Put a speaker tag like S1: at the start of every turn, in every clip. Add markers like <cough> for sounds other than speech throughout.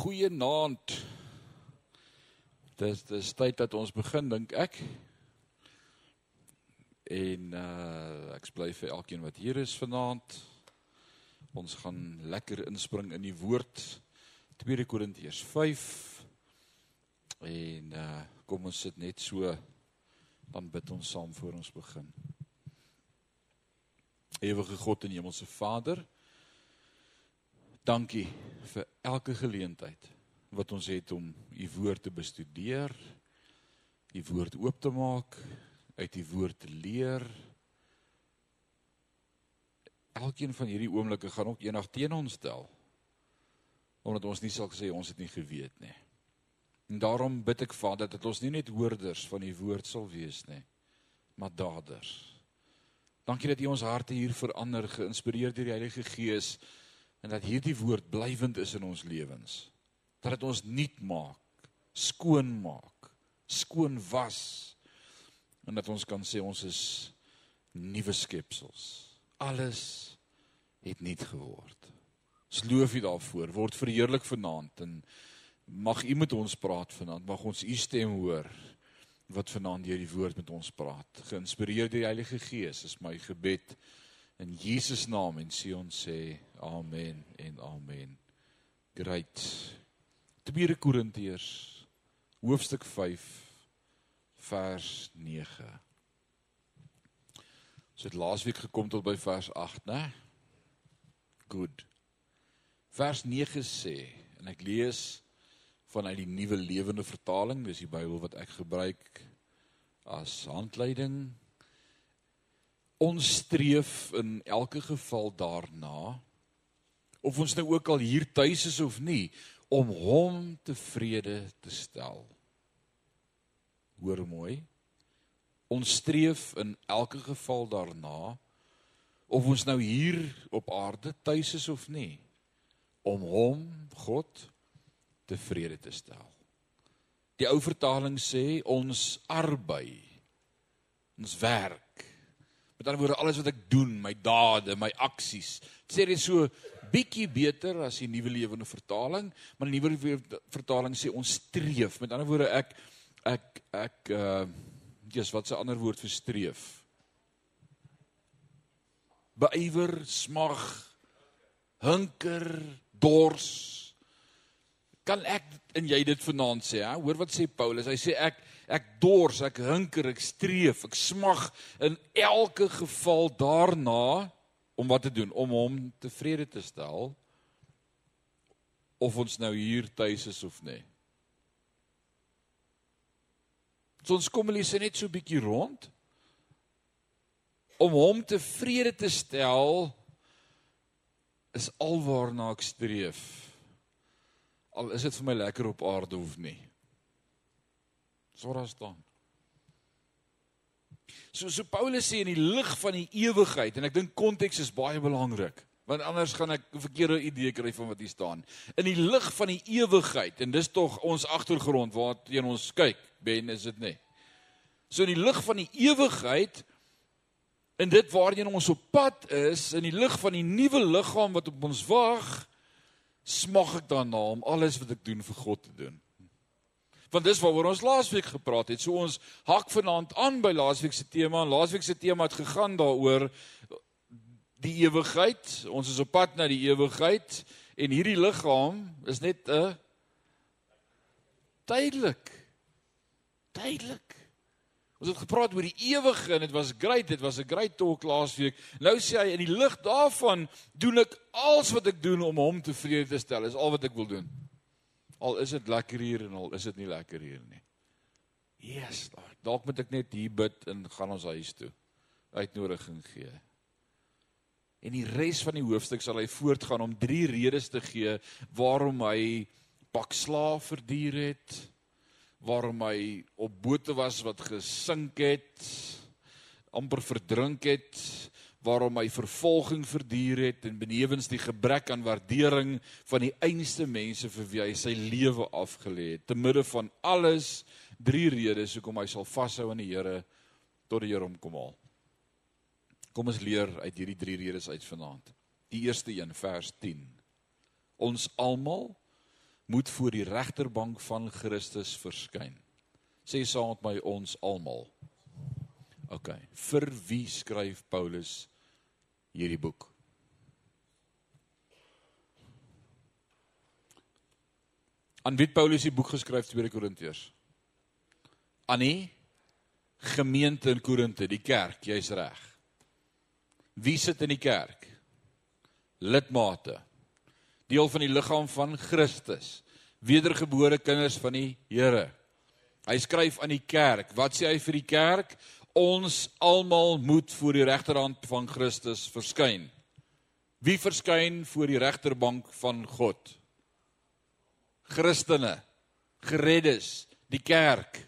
S1: Goeienaand. Dis dis tyd dat ons begin dink ek. En uh ek bly vir elkeen wat hier is vanaand. Ons gaan lekker inspring in die woord 2 Korintiërs 5. En uh kom ons sit net so dan bid ons saam voor ons begin. Ewige God en Hemelse Vader, Dankie vir elke geleentheid wat ons het om u woord te bestudeer, u woord oop te maak, uit u woord te leer. Elkeen van hierdie oomblikke gaan ook eendag teen ons stel. Omdat ons nie sal sê ons het nie geweet nie. En daarom bid ek Vader dat ons nie net hoorders van u woord sal wees nie, maar daders. Dankie dat u ons harte hier verander, geïnspireer deur die Heilige Gees en dat hierdie woord blywend is in ons lewens. Dat dit ons nuut maak, skoon maak, skoon was en dat ons kan sê ons is nuwe skepsels. Alles het nuut geword. Ons loof U daarvoor. Word verheerlik vanaand en mag U met ons praat vanaand. Mag ons U stem hoor wat vanaand deur die woord met ons praat. Geïnspireer deur die Heilige Gees is my gebed in Jesus naam en sê ons sê amen en amen. Great. 2 Korintiërs hoofstuk 5 vers 9. Ons het laasweek gekom tot by vers 8, né? Good. Vers 9 sê en ek lees vanuit die nuwe lewende vertaling, dis die Bybel wat ek gebruik as handleiding ons streef in elke geval daarna of ons nou ook al hier tuis is of nie om hom tevrede te stel. Hoor mooi. Ons streef in elke geval daarna of ons nou hier op aarde tuis is of nie om hom God tevrede te stel. Die ou vertaling sê ons arbei ons werk Met ander woorde alles wat ek doen, my dade, my aksies. Dit sê dit so bietjie beter as die nuwe lewende vertaling, maar die nuwe vertaling sê ons streef. Met ander woorde ek ek ek uh Jesus, wat 'n ander woord vir streef? Beywer, smag, hunker, dors. Kan ek en jy dit vanaand sê, hè? Hoor wat sê Paulus? Hy sê ek ek dors, ek hunker, ek streef, ek smag in elke geval daarna om wat te doen, om hom tevrede te stel of ons nou hier tuis is of nie. So ons kom hulle sê net so bietjie rond om hom tevrede te stel is alwaarna ek streef. Al is dit vir my lekker op aarde of nie. So daar staan. So so Paulus sê in die lig van die ewigheid en ek dink konteks is baie belangrik want anders gaan ek 'n verkeerde idee kry van wat hier staan. In die lig van die ewigheid en dis tog ons agtergrond waarteen ons kyk, ben is dit nie. So in die lig van die ewigheid en dit waarheen ons op pad is, in die lig van die nuwe liggaam wat op ons wag, smag ek daarna om alles wat ek doen vir God te doen want dis waaroor ons laasweek gepraat het. So ons hak vanaand aan by laasweek se tema en laasweek se tema het gegaan daaroor die ewigheid. Ons is op pad na die ewigheid en hierdie liggaam is net 'n tydelik. Tydelik. Ons het gepraat oor die ewige en dit was great, dit was 'n great talk laasweek. Nou sê hy in die lig daarvan doen ek alles wat ek doen om hom tevrede te stel. Dis al wat ek wil doen. Al is dit lekker hier en al is dit nie lekker hier nie. Jesus, dalk moet ek net hier bid en gaan ons huis toe. Uitnodiging gee. En die res van die hoofstuk sal hy voortgaan om drie redes te gee waarom hy pak slaaf verdier het, waarom hy op bote was wat gesink het, amper verdrink het, waarom hy vervolging verduur het en benewens die gebrek aan waardering van die einste mense vir wie hy sy lewe afgelê het te midde van alles drie redes hoekom hy sal vashou aan die Here tot die Here hom kom haal. Kom ons leer uit hierdie drie redes uit vanaand. Die eerste een vers 10. Ons almal moet voor die regterbank van Christus verskyn. Sê saam met my ons almal. OK. Vir wie skryf Paulus hierdie boek? Aan wie Paulus die boek geskryf 2 Korintiërs? Aan die gemeente in Korinte, die kerk, jy's reg. Wie sit in die kerk? Lidmate. Deel van die liggaam van Christus. Wedergebore kinders van die Here. Hy skryf aan die kerk. Wat sê hy vir die kerk? Ons almal moet voor die regterhand van Christus verskyn. Wie verskyn voor die regterbank van God? Christene, gereddes, die kerk,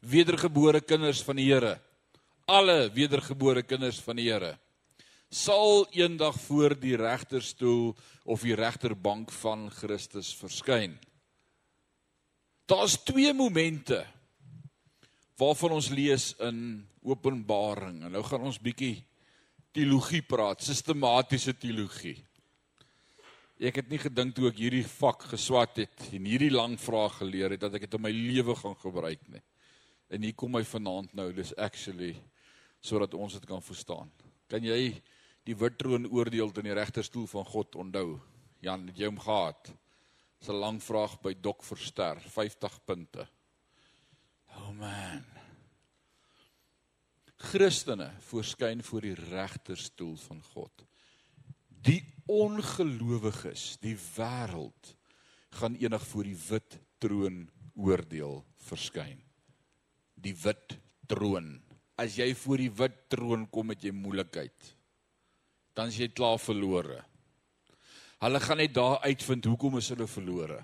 S1: wedergebore kinders van die Here. Alle wedergebore kinders van die Here sal eendag voor die regterstoel of die regterbank van Christus verskyn. Daar's twee momente waarvan ons lees in Openbaring. En nou gaan ons bietjie teologie praat, sistematiese teologie. Ek het nie gedink toe ek hierdie vak geswat het en hierdie lang vrae geleer het dat ek dit in my lewe gaan gebruik nie. En hier kom my vanaand nou, dis actually sodat ons dit kan verstaan. Kan jy die wit troon oordeel in die regterstoel van God onthou? Jan, het jy hom gehad? Dis 'n lang vraag by Dok Verster, 50 punte. Oh man. Christene voorskyn voor die regterstoel van God. Die ongelowiges, die wêreld gaan eendag voor die wit troon oordeel verskyn. Die wit troon. As jy voor die wit troon kom met jy moeilikheid, dan is jy klaar verlore. Hulle gaan net daar uitvind hoekom is hulle verlore.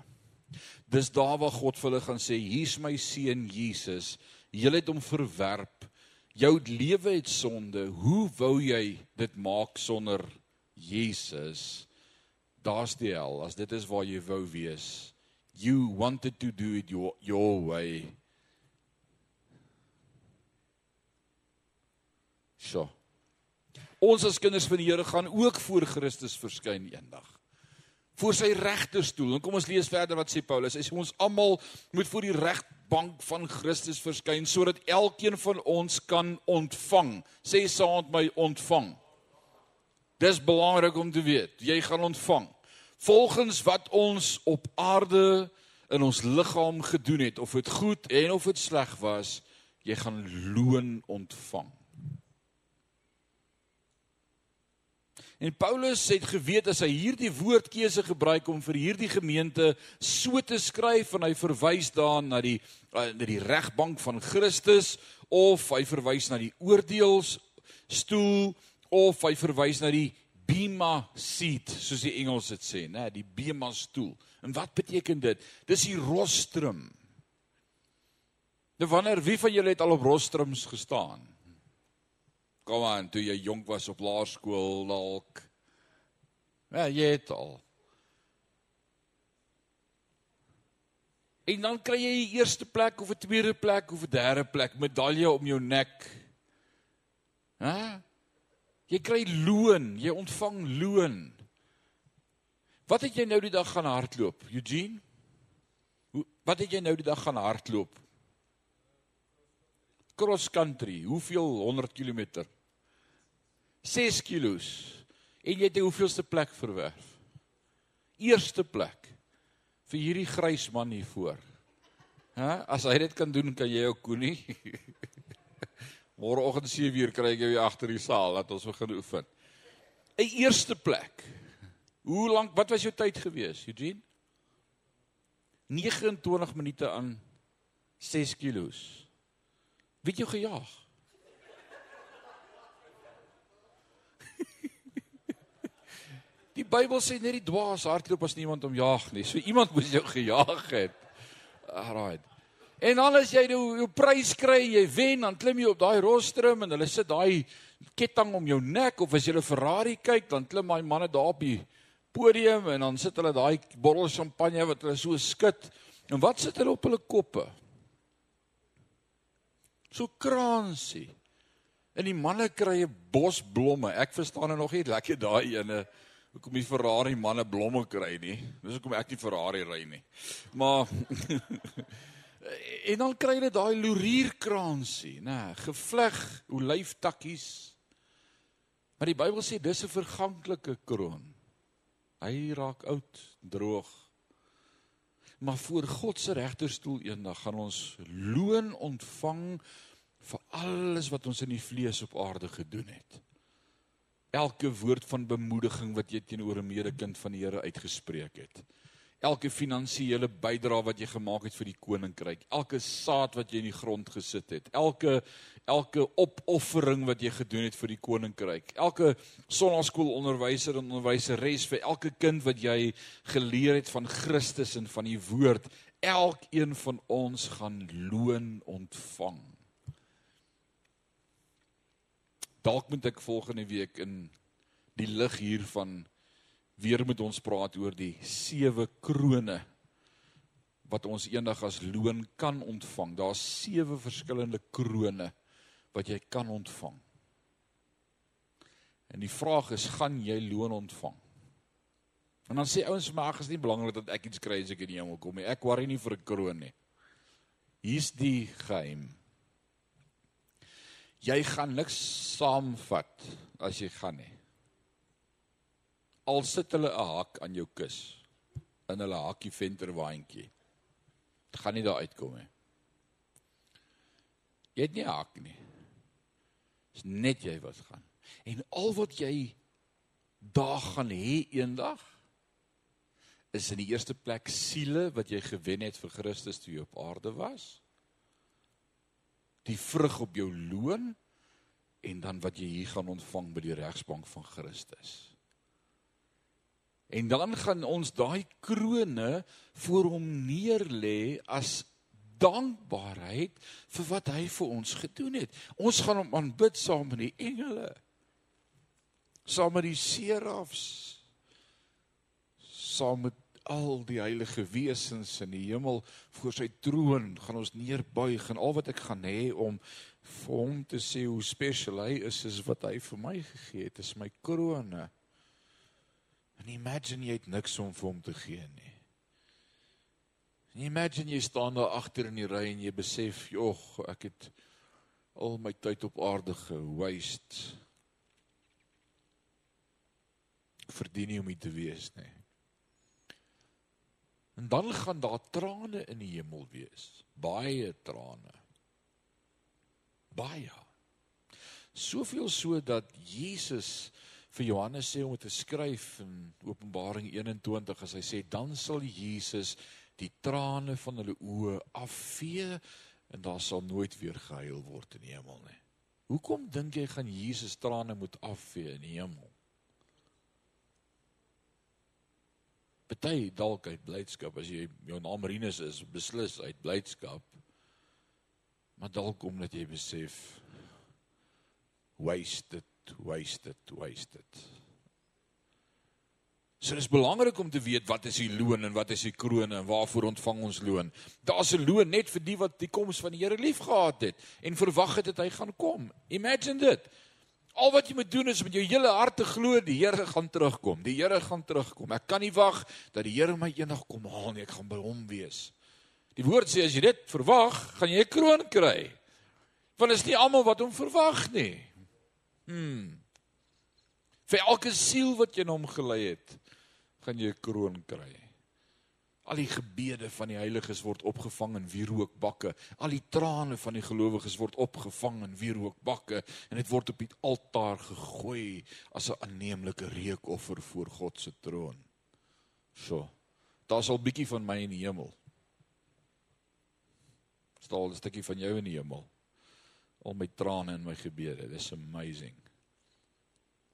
S1: Dis daar waar God vir hulle gaan sê, hier's my seun Jesus. Jy het hom verwerp. Jou lewe het sonde. Hoe wou jy dit maak sonder Jesus? Daar's die hel. As dit is waar jy wou wees. You wanted to do it your your way. So. Ons as kinders van die Here gaan ook voor Christus verskyn eendag voor sy regterstoel. En kom ons lees verder wat sê Paulus. Hy sê ons almal moet voor die regbank van Christus verskyn sodat elkeen van ons kan ontvang. Sê saam met my ontvang. Dis belangrik om te weet. Jy gaan ontvang volgens wat ons op aarde in ons liggaam gedoen het, of dit goed en of dit sleg was, jy gaan loon ontvang. En Paulus het geweet as hy hierdie woordkeuse gebruik om vir hierdie gemeente so te skryf en hy verwys daarna na die uh, na die regbank van Christus of hy verwys na die oordeelsstoel of hy verwys na die bema seat soos die Engels dit sê, né, die bema stoel. En wat beteken dit? Dis die rostrum. Nou wanneer wie van julle het al op rostrums gestaan? Kom aan, toe jy jonk was op laerskool dalk. Ja, jy het al. En dan kry jy die eerste plek of 'n tweede plek of 'n derde plek, medalje om jou nek. Hæ? Jy kry loon, jy ontvang loon. Wat het jy nou die dag gaan hardloop, Eugene? Wat het jy nou die dag gaan hardloop? Cross country, hoeveel 100 km? 6 kilos. En jy het die hoeveelste plek verwerf? Eerste plek vir hierdie grys man hier voor. Hæ? As hy dit kan doen, kan jy ook koenie. <laughs> Môreoggend 7uur kry ek jou agter die saal dat ons begin oefen. 'n Eerste plek. Hoe lank wat was jou tyd gewees, Eugene? 29 minute aan 6 kilos. Wie het jou gejaag? Die Bybel sê net die dwaas hardloop as niemand hom jag nie. So iemand moes jou gejaag het. Alraai. En dan as jy jou, jou prys kry, jy wen, dan klim jy op daai rostrum en hulle sit daai ketting om jou nek of as jy 'n Ferrari kyk, dan klim daai manne daar op die podium en dan sit hulle daai bottel champagne wat hulle so skud. En wat sit hulle op hulle koppe? So kransie. En die manne kry 'n bos blomme. Ek verstaan nou nog nie lekker daai ene hoekom die Ferrari manne blomme kry nie. Dis hoekom ek nie Ferrari ry nie. Maar <laughs> en dan kry hulle daai lorierkransie, nê, gevleg olyftakkies. Maar die Bybel sê dis 'n verganklike kroon. Hy raak oud, droog. Maar voor God se regterstoel eendag gaan ons loon ontvang vir alles wat ons in die vlees op aarde gedoen het. Elke woord van bemoediging wat jy teenoor 'n medekind van die Here uitgespreek het. Elke finansiële bydrae wat jy gemaak het vir die koninkryk, elke saad wat jy in die grond gesit het, elke elke opoffering wat jy gedoen het vir die koninkryk, elke sonnaskoolonderwyser en onderwyseres vir elke kind wat jy geleer het van Christus en van die woord, elkeen van ons gaan loon ontvang. Dalk moet ek volgende week in die lig hiervan weer met ons praat oor die sewe krone wat ons eendag as loon kan ontvang. Daar's sewe verskillende krone wat jy kan ontvang. En die vraag is, gaan jy loon ontvang? En dan sê ouens vir my, ag, is nie belangrik dat ek iets kry as ek in die hemel kom nie. Ek worry nie vir 'n kroon nie. Hier's die geheim. Jy gaan niks saamvat as jy gaan nie al sit hulle 'n hak aan jou kus in hulle hakkie venterwaandjie. Dit gaan nie daar uitkom nie. Jy het nie 'n hak nie. Dis net jy wat gaan. En al wat jy daar gaan hê eendag is in die eerste plek siele wat jy gewen het vir Christus toe jy op aarde was. Die vrug op jou loon en dan wat jy hier gaan ontvang by die regsbank van Christus. En dan gaan ons daai krone voor hom neerlê as dankbaarheid vir wat hy vir ons gedoen het. Ons gaan hom aanbid saam met die engele. Saam met die serafs. Saam met al die heilige wesens in die hemel voor sy troon gaan ons neerbuig en al wat ek gaan hê om vir hom te sê hoe spesiaal hy is is wat hy vir my gegee het, is my krone. En imagine jy het niks om vir hom te gee nie. En imagine jy staan daar agter in die ry en jy besef, "Jog, ek het al my tyd op aarde gewaste." Verdien nie om hier te wees nie. En dan gaan daar trane in die hemel wees, baie trane. Baie. Soveel so dat Jesus vir Johannes sê om te skryf in Openbaring 21 as hy sê dan sal Jesus die trane van hulle oë afvee en daar sal nooit weer gehuil word in die hemel nie. Hoekom dink jy gaan Jesus trane moet afvee in die hemel? Party dalk uit blydskap as jy jou naam Rinus is, beslis uit blydskap. Maar dalk omdat jy besef wasted wasted, wasted. So dis belangrik om te weet wat is die loon en wat is die kroone en waarvoor ontvang ons loon. Daar's 'n loon net vir die wat die koms van die Here liefgehad het en verwag het dat hy gaan kom. Imagine dit. Al wat jy moet doen is met jou hele hart te glo die Here gaan terugkom. Die Here gaan terugkom. Ek kan nie wag dat die Here my eendag kom haal nie. Ek gaan by hom wees. Die woord sê as jy dit verwag, gaan jy 'n kroon kry. Want is nie almal wat hom verwag nie. Hmm. Vir elke siel wat jy in hom gelei het, gaan jy 'n kroon kry. Al die gebede van die heiliges word opgevang in wierookbakke. Al die trane van die gelowiges word opgevang in wierookbakke en dit word op die altaar gegooi as 'n aanneemlike reukoffer voor God se troon. So. Daar's al bietjie van my in die hemel. Staal 'n stukkie van jou in die hemel al my trane en my gebede. Dis amazing.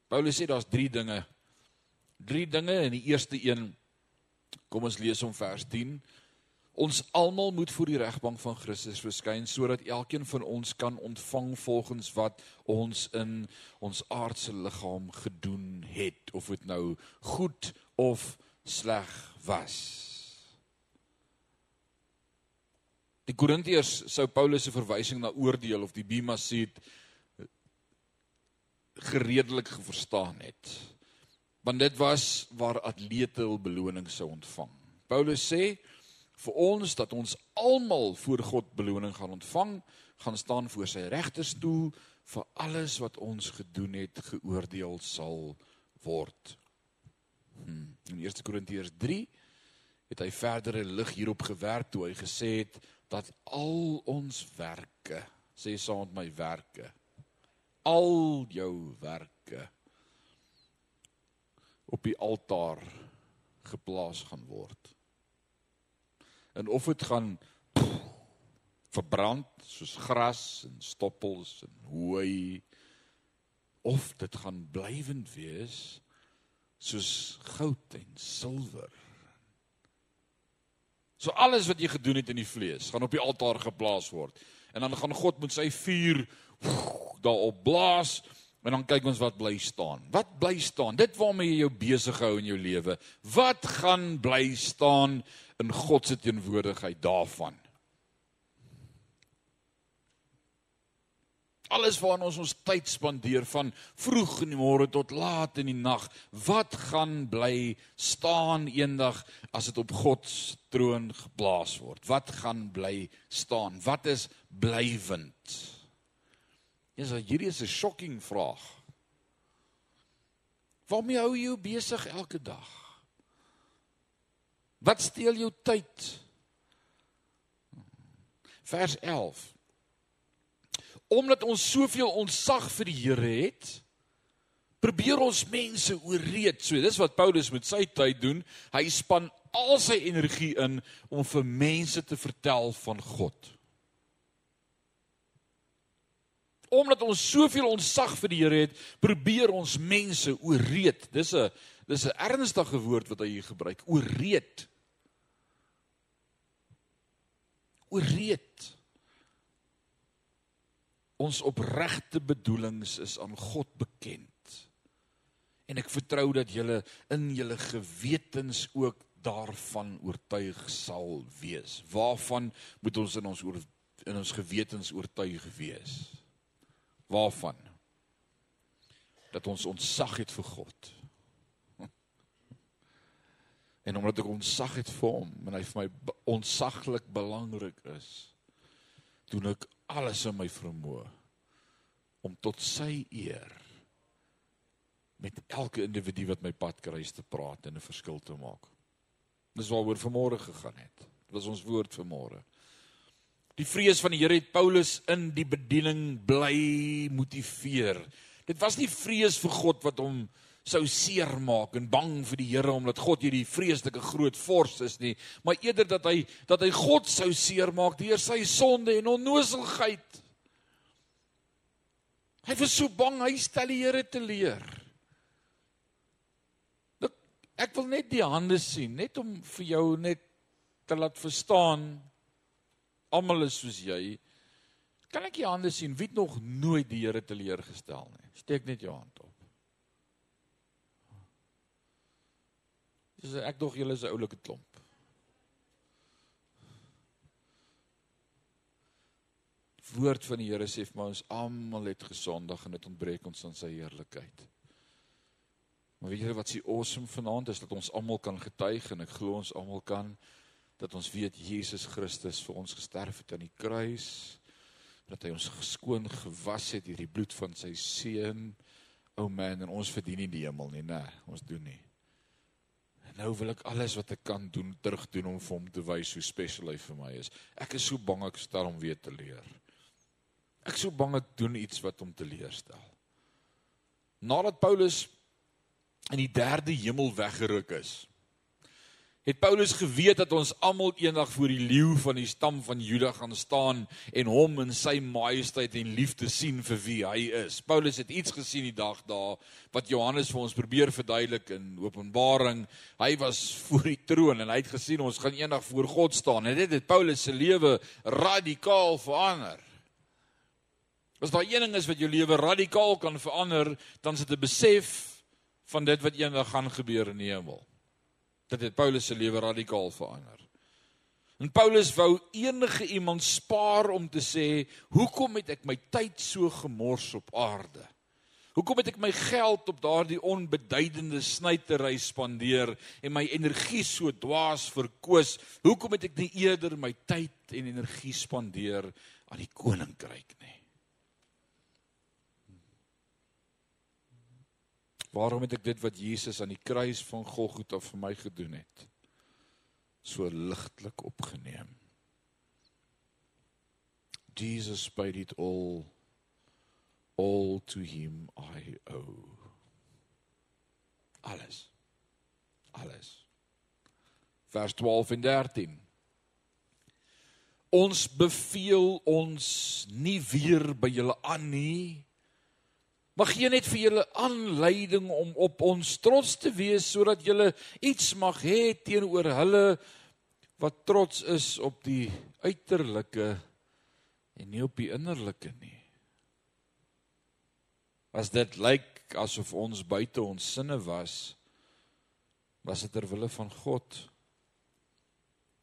S1: Paulus sê daar's 3 dinge. 3 dinge en die eerste een kom ons lees om vers 10. Ons almal moet voor die regbank van Christus verskyn sodat elkeen van ons kan ontvang volgens wat ons in ons aardse liggaam gedoen het of dit nou goed of sleg was. Die Korintiërs sou Paulus se verwysing na oordeel of die bema seat gereedelik verstaan het. Want dit was waar atlete hul beloning sou ontvang. Paulus sê vir ons dat ons almal voor God beloning gaan ontvang, gaan staan voor sy regterstoel vir alles wat ons gedoen het, geoordeel sal word. Hmm. In 1 Korintiërs 3 het hy verdere lig hierop gewerk toe hy gesê het dat al ons werke, sê saam met my werke, al jou werke op die altaar geplaas gaan word. En of dit gaan verbrand soos gras en stoppels en hooi of dit gaan blywend wees soos goud en silwer. So alles wat jy gedoen het in die vlees gaan op die altaar geplaas word. En dan gaan God met sy vuur daarop blaas en dan kyk ons wat bly staan. Wat bly staan? Dit waarmee jy jou besig hou in jou lewe. Wat gaan bly staan in God se teenwoordigheid daarvan? alles waaraan ons ons tyd spandeer van vroeg in die môre tot laat in die nag, wat gaan bly staan eendag as dit op God se troon geplaas word? Wat gaan bly staan? Wat is blywend? So hierdie is 'n shocking vraag. Waarmee hou jy jou besig elke dag? Wat steel jou tyd? Vers 11 omdat ons soveel ontzag vir die Here het, probeer ons mense ooreed. So dis wat Paulus met sy tyd doen. Hy span al sy energie in om vir mense te vertel van God. Omdat ons soveel ontzag vir die Here het, probeer ons mense ooreed. Dis 'n dis 'n ernstige woord wat hy hier gebruik. Ooreed. Ooreed. Ons opregte bedoelings is aan God bekend. En ek vertrou dat julle in julle gewetens ook daarvan oortuig sal wees. Waarvan moet ons in ons oor, in ons gewetens oortuig wees? Waarvan? Dat ons ontzag het vir God. <laughs> En omdat ek ontzag het vir hom en hy vir my ontzaglik belangrik is, doen ek alles in my vermoë om tot sy eer met elke individu wat my pad kruis te praat en 'n verskil te maak. Dis waaroor vanmôre gegaan het. Dit was ons woord vanmôre. Die vrees van die Here het Paulus in die bediening bly motiveer. Dit was nie vrees vir God wat hom sou seermaak en bang vir die Here omdat God hierdie vreeslike groot vors is nie, maar eerder dat hy dat hy God sou seermaak deur sy sonde en onnoselheid. Hy was so bang hy stel die Here te leer. Ek wil net die hande sien, net om vir jou net te laat verstaan almal is soos jy. Kan ek die hande sien wie nog nooit die Here te leer gestel nie? Steek net jou hand op. Dis ek dog julle is 'n oulike klomp. woord van die Here sê vir ons almal het gesondig en dit ontbreek ons aan sy heerlikheid. Maar weet julle wat s'ie awesome vanaand is dat ons almal kan getuig en ek glo ons almal kan dat ons weet Jesus Christus vir ons gesterf het aan die kruis dat hy ons geskoon gewas het deur die bloed van sy seun. O oh man, en ons verdien nie die hemel nie, né? Ons doen nie. En nou wil ek alles wat ek kan doen terug doen om vir hom te wys hoe spesiaal hy vir my is. Ek is so bang ek stel hom weer te leer. Ek sou bang ek doen iets wat hom teleurstel. Nadat Paulus in die derde hemel weggeruk is, het Paulus geweet dat ons almal eendag voor die leeu van die stam van Juda gaan staan en hom in sy majesteit en liefde sien vir wie hy is. Paulus het iets gesien die dag daar wat Johannes vir ons probeer verduidelik in Openbaring. Hy was voor die troon en hy het gesien ons gaan eendag voor God staan en dit het Paulus se lewe radikaal verander. As daar een ding is wat jou lewe radikaal kan verander, dan is dit 'n besef van dit wat eendag gaan gebeur in die hemel. Dit het Paulus se lewe radikaal verander. En Paulus wou enige iemand spaar om te sê, "Hoekom het ek my tyd so gemors op aarde? Hoekom het ek my geld op daardie onbeduidende snytery spandeer en my energie so dwaas verkoos? Hoekom het ek nie eerder my tyd en energie spandeer aan die koninkryk nie? Waarom het ek dit wat Jesus aan die kruis van Golgotha vir my gedoen het so ligtelik opgeneem? Jesus paid it all all to him I owe. Alles. Alles. Vers 12 en 13. Ons beveel ons nie weer by julle aan nie. Mag gee net vir julle aanleiding om op ons trots te wees sodat julle iets mag hê teenoor hulle wat trots is op die uiterlike en nie op die innerlike nie. As dit lyk asof ons buite ons sinne was was dit ter wille van God.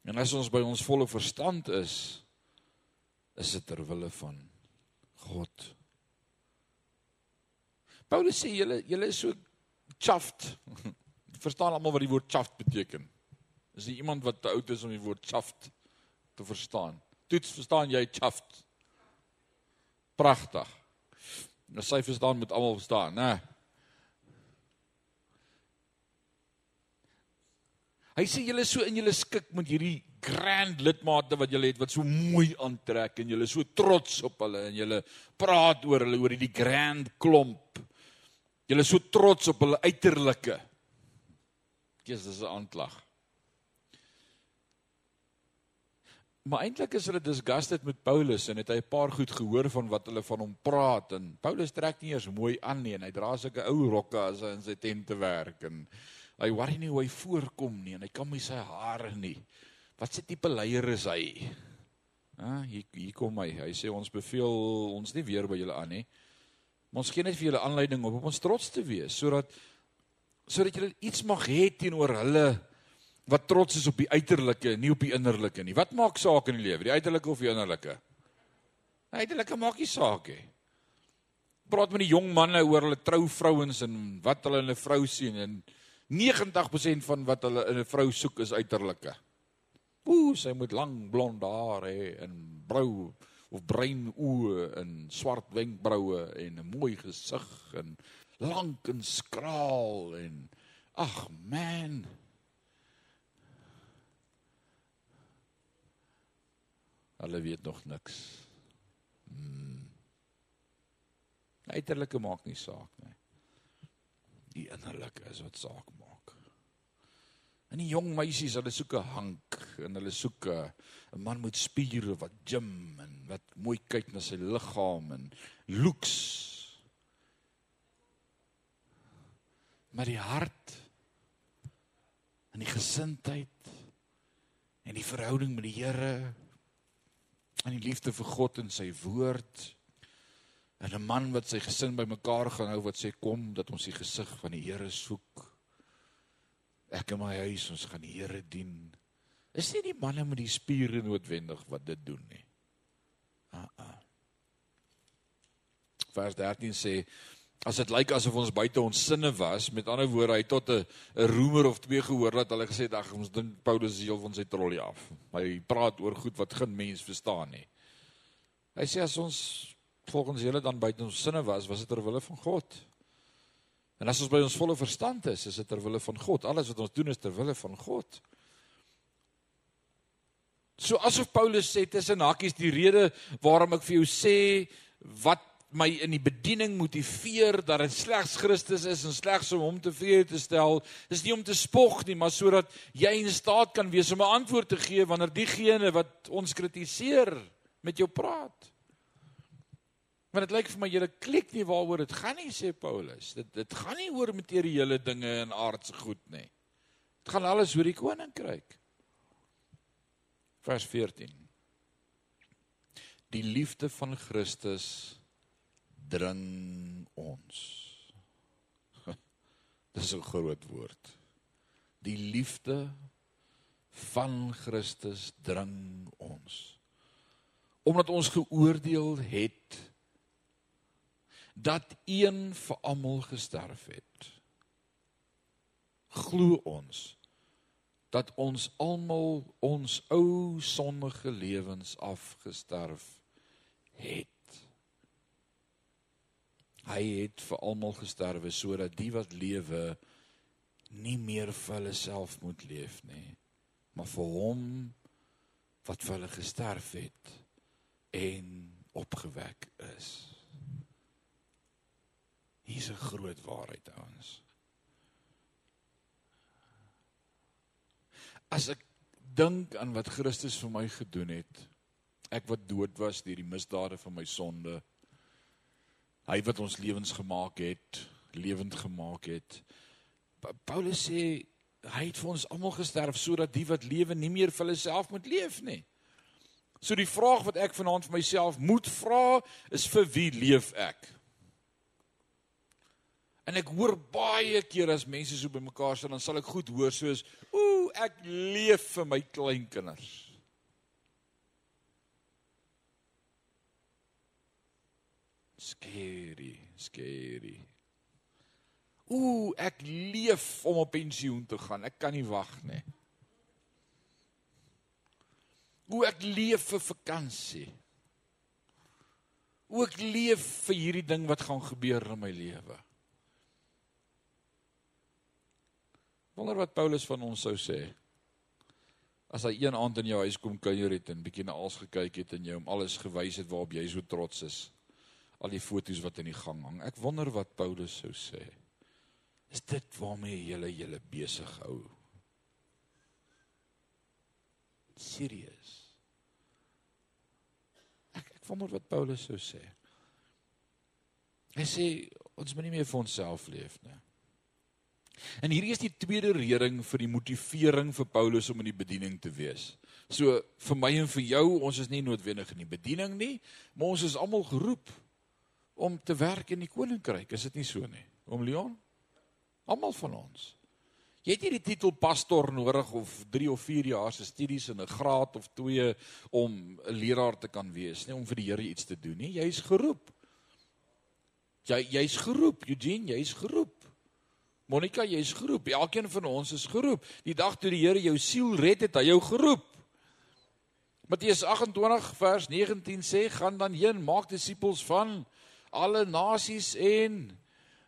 S1: En as ons by ons volle verstand is is dit ter wille van God Paulus sê julle julle is so chuffed <laughs> verstaan almal wat die woord chuffed beteken? Is jy iemand wat te oud is om die woord chuffed te verstaan? Toets verstaan jy chuffed pragtig. Nou sy verstaan moet almal verstaan, né? Hy sê julle is so in julle skik met hierdie grand lidmate wat julle het wat so mooi aantrek en julle is so trots op hulle en julle praat oor hulle oor hierdie grand klomp. Julle is so trots op hulle uiterlike. Jesus is 'n aanklag. Maar eintlik is hulle disgusted met Paulus en het hy 'n paar goed gehoor van wat hulle van hom praat en Paulus trek nie eers mooi aan nie en hy dra sulke ou rokke as hy in sy tent te werk en hy worry nie hoe hy voorkom nie en hy kam nie sy hare nie. Wat se tipe leier is hy? Ha, hier hier kom hy. Hy sê ons beveel ons nie weer by julle aan nie. Maar ons gee net vir julle aanleiding om op ons trots te wees sodat sodat julle iets mag hê teenoor hulle wat trots is op die uiterlike, nie op die innerlike nie. Wat maak saak in die lewe, die uiterlike of die innerlike? Die uiterlike maak nie saak nie. Praat met die jong manne oor hulle trouvrouens en wat hulle in 'n vrou sien en 90% van wat hulle in 'n vrou soek is uiterlike. Ooh, sy moet lang blond haar hê en brou of bruin oë en swart wenkbroue en 'n mooi gesig en lank en skraal en ag man, Hulle weet nog niks. Hmm. Uiterlike maak nie saak nie. Die innerlike is wat saak maak. En die jong meisies, hulle soek 'n hank en hulle soek 'n man met spiere wat gym en wat mooi kyk na sy liggaam en looks. Maar die hart en die gesindheid en die verhouding met die Here aan die liefde vir God en sy woord. En 'n man wat sy gesin bymekaar gaan hou wat sê kom dat ons die gesig van die Here soek. Ek en my huis ons gaan die Here dien. Is nie die manne met die spiere noodwendig wat dit doen nie. Ah ah. Vers 13 sê as dit lyk asof ons buite ons sinne was, met ander woorde, hy tot 'n roemer of twee gehoor dat hulle gesê het ag ons dink Paulus is heel van sy trollie af. Hy praat oor goed wat geen mens verstaan nie. Hy sê as ons volgens julle dan buite ons sinne was, was dit ter wille van God. En as ons by ons volle verstand is, is dit ter wille van God. Alles wat ons doen is ter wille van God. So asof Paulus sê tussen hakies die rede waarom ek vir jou sê wat my in die bediening motiveer dat dit slegs Christus is en slegs om hom tevrede te stel, is nie om te spog nie, maar sodat jy in staat kan wees om 'n antwoord te gee wanneer diegene wat ons kritiseer met jou praat. Want dit lyk vir my julle klik nie waaroor dit gaan nie, sê Paulus. Dit dit gaan nie oor materiële dinge en aardse goed nie. Dit gaan alles oor die koninkryk. Vers 14. Die liefde van Christus dring ons. <laughs> Dis 'n groot woord. Die liefde van Christus dring ons. Omdat ons geoordeel het dat een vir almal gesterf het. Glo ons dat ons almal ons ou sondige lewens afgesterf het. Hy het vir almal gesterwe sodat die wat lewe nie meer vir hulle self moet leef nie, maar vir hom wat vir hulle gesterf het en opgewek is. Hier's 'n groot waarheid ouens. As ek dink aan wat Christus vir my gedoen het, ek wat dood was deur die misdade van my sonde, hy wat ons lewens gemaak het, lewend gemaak het. Paulus sê hy het vir ons almal gesterf sodat die wat lewe nie meer vir hulle self moet leef nie. So die vraag wat ek vanaand vir myself moet vra is vir wie leef ek? En ek hoor baie keer as mense so bymekaar staan, dan sal ek goed hoor soos, "Ooh, ek leef vir my kleinkinders." Scary, scary. Ooh, ek leef om op pensioen te gaan. Ek kan nie wag nie. Ooh, ek leef vir vakansie. Ooh, ek leef vir hierdie ding wat gaan gebeur in my lewe. Wonder wat Paulus van ons sou sê. As hy een aand in jou huis kom kuier het en bietjie na alles gekyk het en jou om alles gewys het waarop jy so trots is. Al die foto's wat in die gang hang. Ek wonder wat Paulus sou sê. Is dit waarmee jy julle julle besig hou? Serius. Ek ek wonder wat Paulus sou sê. Hy sê ons moet nie meer vir onsself leef nie. En hierdie is die tweede rering vir die motivering vir Paulus om in die bediening te wees. So vir my en vir jou, ons is nie noodwendig in die bediening nie, maar ons is almal geroep om te werk in die koninkryk. Is dit nie so nie? Om Leon? Almal van ons. Jy het nie die titel pastor nodig of 3 of 4 jaar se studies en 'n graad of 2 om 'n leraar te kan wees nie, om vir die Here iets te doen nie. Jy's geroep. Jy jy's geroep, Eugene, jy's geroep. Monica, jy's geroep. Elkeen van ons is geroep. Die dag toe die Here jou siel red het, hy jou geroep. Matteus 28 vers 19 sê: "Gaan dan heen, maak disippels van alle nasies en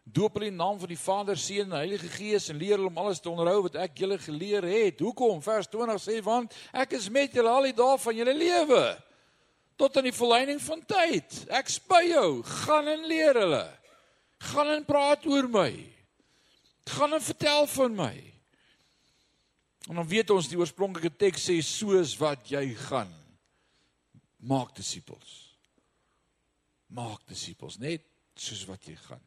S1: doop hulle in naam van die Vader, Seun en Heilige Gees en leer hulle om alles te onderhou wat ek julle geleer het." Hoekom? Vers 20 sê: "Want ek is met julle al die dae van julle lewe tot aan die volleinding van tyd. Ek spy jou, gaan en leer hulle. Gaan en praat oor my." Gaan en vertel van my. En dan weet ons die oorspronklike teks sê soos wat jy gaan maak disippels. Maak disippels net soos wat jy gaan.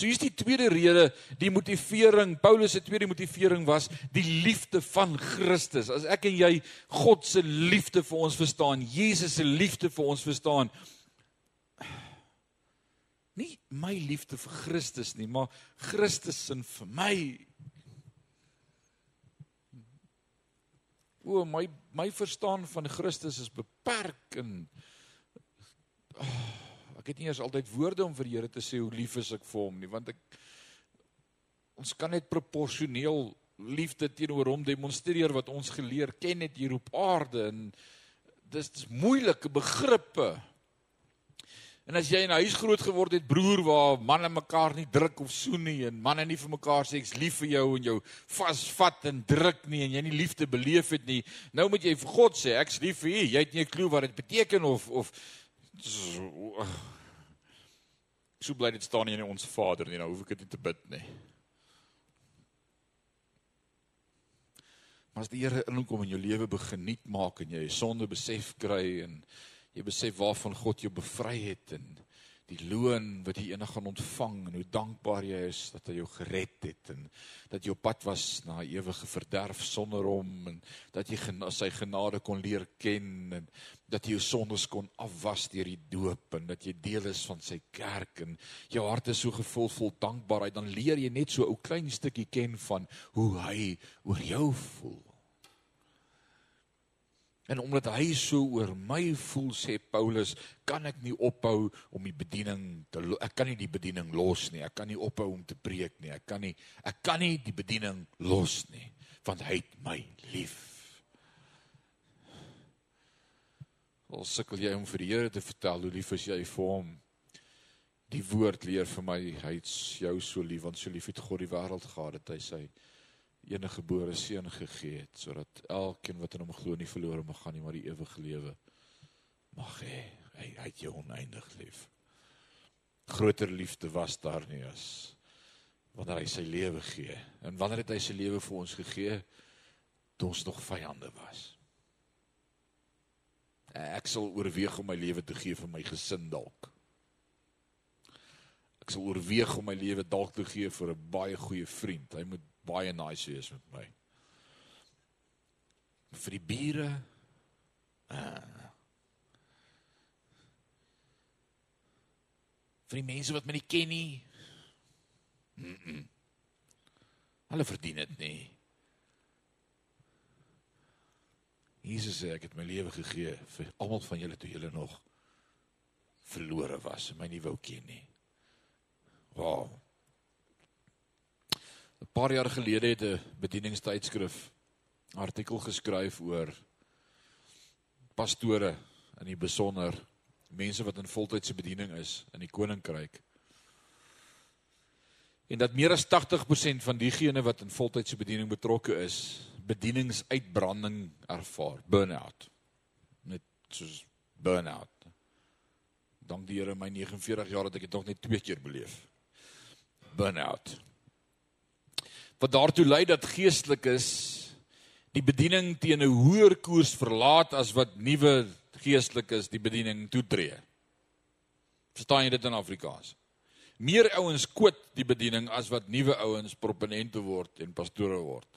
S1: So hier's die tweede rede, die motivering. Paulus se tweede motivering was die liefde van Christus. As ek en jy God se liefde vir ons verstaan, Jesus se liefde vir ons verstaan, nie my liefde vir Christus nie, maar Christus sin vir my. O, my my verstaan van Christus is beperk en oh, ek het nie eers altyd woorde om vir die Here te sê hoe lief is ek vir hom nie, want ek ons kan net proporsioneel liefde teenoor hom demonstreer wat ons geleer ken het hier op aarde en dis moeilike begrippe. En as jy in 'n huis groot geword het, broer, waar manne mekaar nie druk of soen nie en manne nie vir mekaar sê ek's lief vir jou en jou vasvat en druk nie en jy nie liefde beleef het nie, nou moet jy vir God sê ek's lief vir u. Jy het nie 'n klou wat dit beteken of of so bly dit staan nie in ons Vader nie, nou hoef ek dit nie te bid nie. Maar as die Here inkom in jou lewe begin nuut maak en jy sonde besef kry en jy besef waarvan God jou bevry het en die loon wat jy eendag gaan ontvang en hoe dankbaar jy is dat hy jou gered het en dat jou pad was na ewige verderf sonder hom en dat jy sy genade kon leer ken en dat jy jou sondes kon afwas deur die doop en dat jy deel is van sy kerk en jou hart is so gevul vol dankbaarheid dan leer jy net so 'n ou klein stukkie ken van hoe hy oor jou voel En omdat hy so oor my voel sê Paulus, kan ek nie ophou om die bediening te ek kan nie die bediening los nie. Ek kan nie ophou om te preek nie. Ek kan nie ek kan nie die bediening los nie want hy het my lief. Al sukkel jy om vir die Here te vertel hoe lief is jy vir hom. Die woord leer vir my hy het jou so lief want so lief het God die wêreld gehad dat hy sy enige gebore seun gegee het sodat elkeen wat in hom glo nie verlore mag gaan nie maar die ewige lewe mag hê. Hy hy het jou oneindig lief. Groter liefde was daar nie as wanneer hy sy lewe gee. En wanneer het hy sy lewe vir ons gegee? Toe ons nog vyande was. Ek sal oorweeg om my lewe te gee vir my gesin dalk. Ek sal oorweeg om my lewe dalk te gee vir 'n baie goeie vriend. Hy moet baie nice wees met my. Vir die bure. Uh, vir die mense wat my nie ken nie. Mm -mm. Hulle verdien dit nie. Jesus sê ek het my lewe gegee vir almal van julle toe julle nog verlore was en my nie wou ken nie. Wow. 'n paar jaar gelede het 'n bedieningstydskrif artikel geskryf oor pastore in die besonder mense wat in voltydse bediening is in die koninkryk. En dat meer as 80% van diegene wat in voltydse bediening betrokke is, bedieningsuitbranding ervaar, burn-out. Net soos burn-out. Dank die Here my 49 jaar het ek dit nog net twee keer beleef. Burn-out wat daartoe lei dat geestelikes die bediening teen 'n hoër koers verlaat as wat nuwe geestelikes die bediening toetree. Verstaan jy dit in Afrikaans? Meer ouens kwit die bediening as wat nuwe ouens proponente word en pastore word.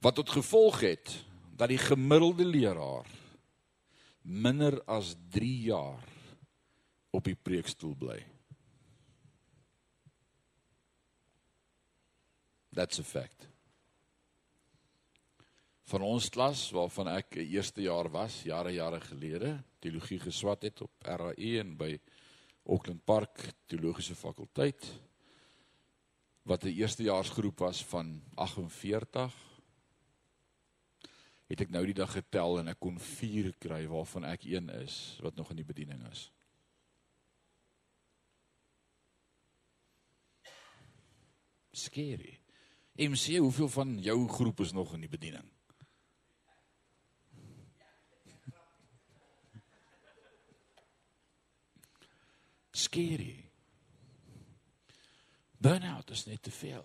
S1: Wat tot gevolg het dat die gemiddelde leraar minder as 3 jaar op die preekstoel bly. That's a fact. Van ons klas waarvan ek 'n eerste jaar was, jare jare gelede, teologie geswat het op RAE en by Auckland Park Teologiese Fakulteit wat 'n eerstejaarsgroep was van 48 het ek nou die dag getel en ek kon 4 kry waarvan ek een is wat nog in die bediening is. Scary. MC, hoeveel van jou groep is nog in die bediening? Scary. Burnout is net te veel.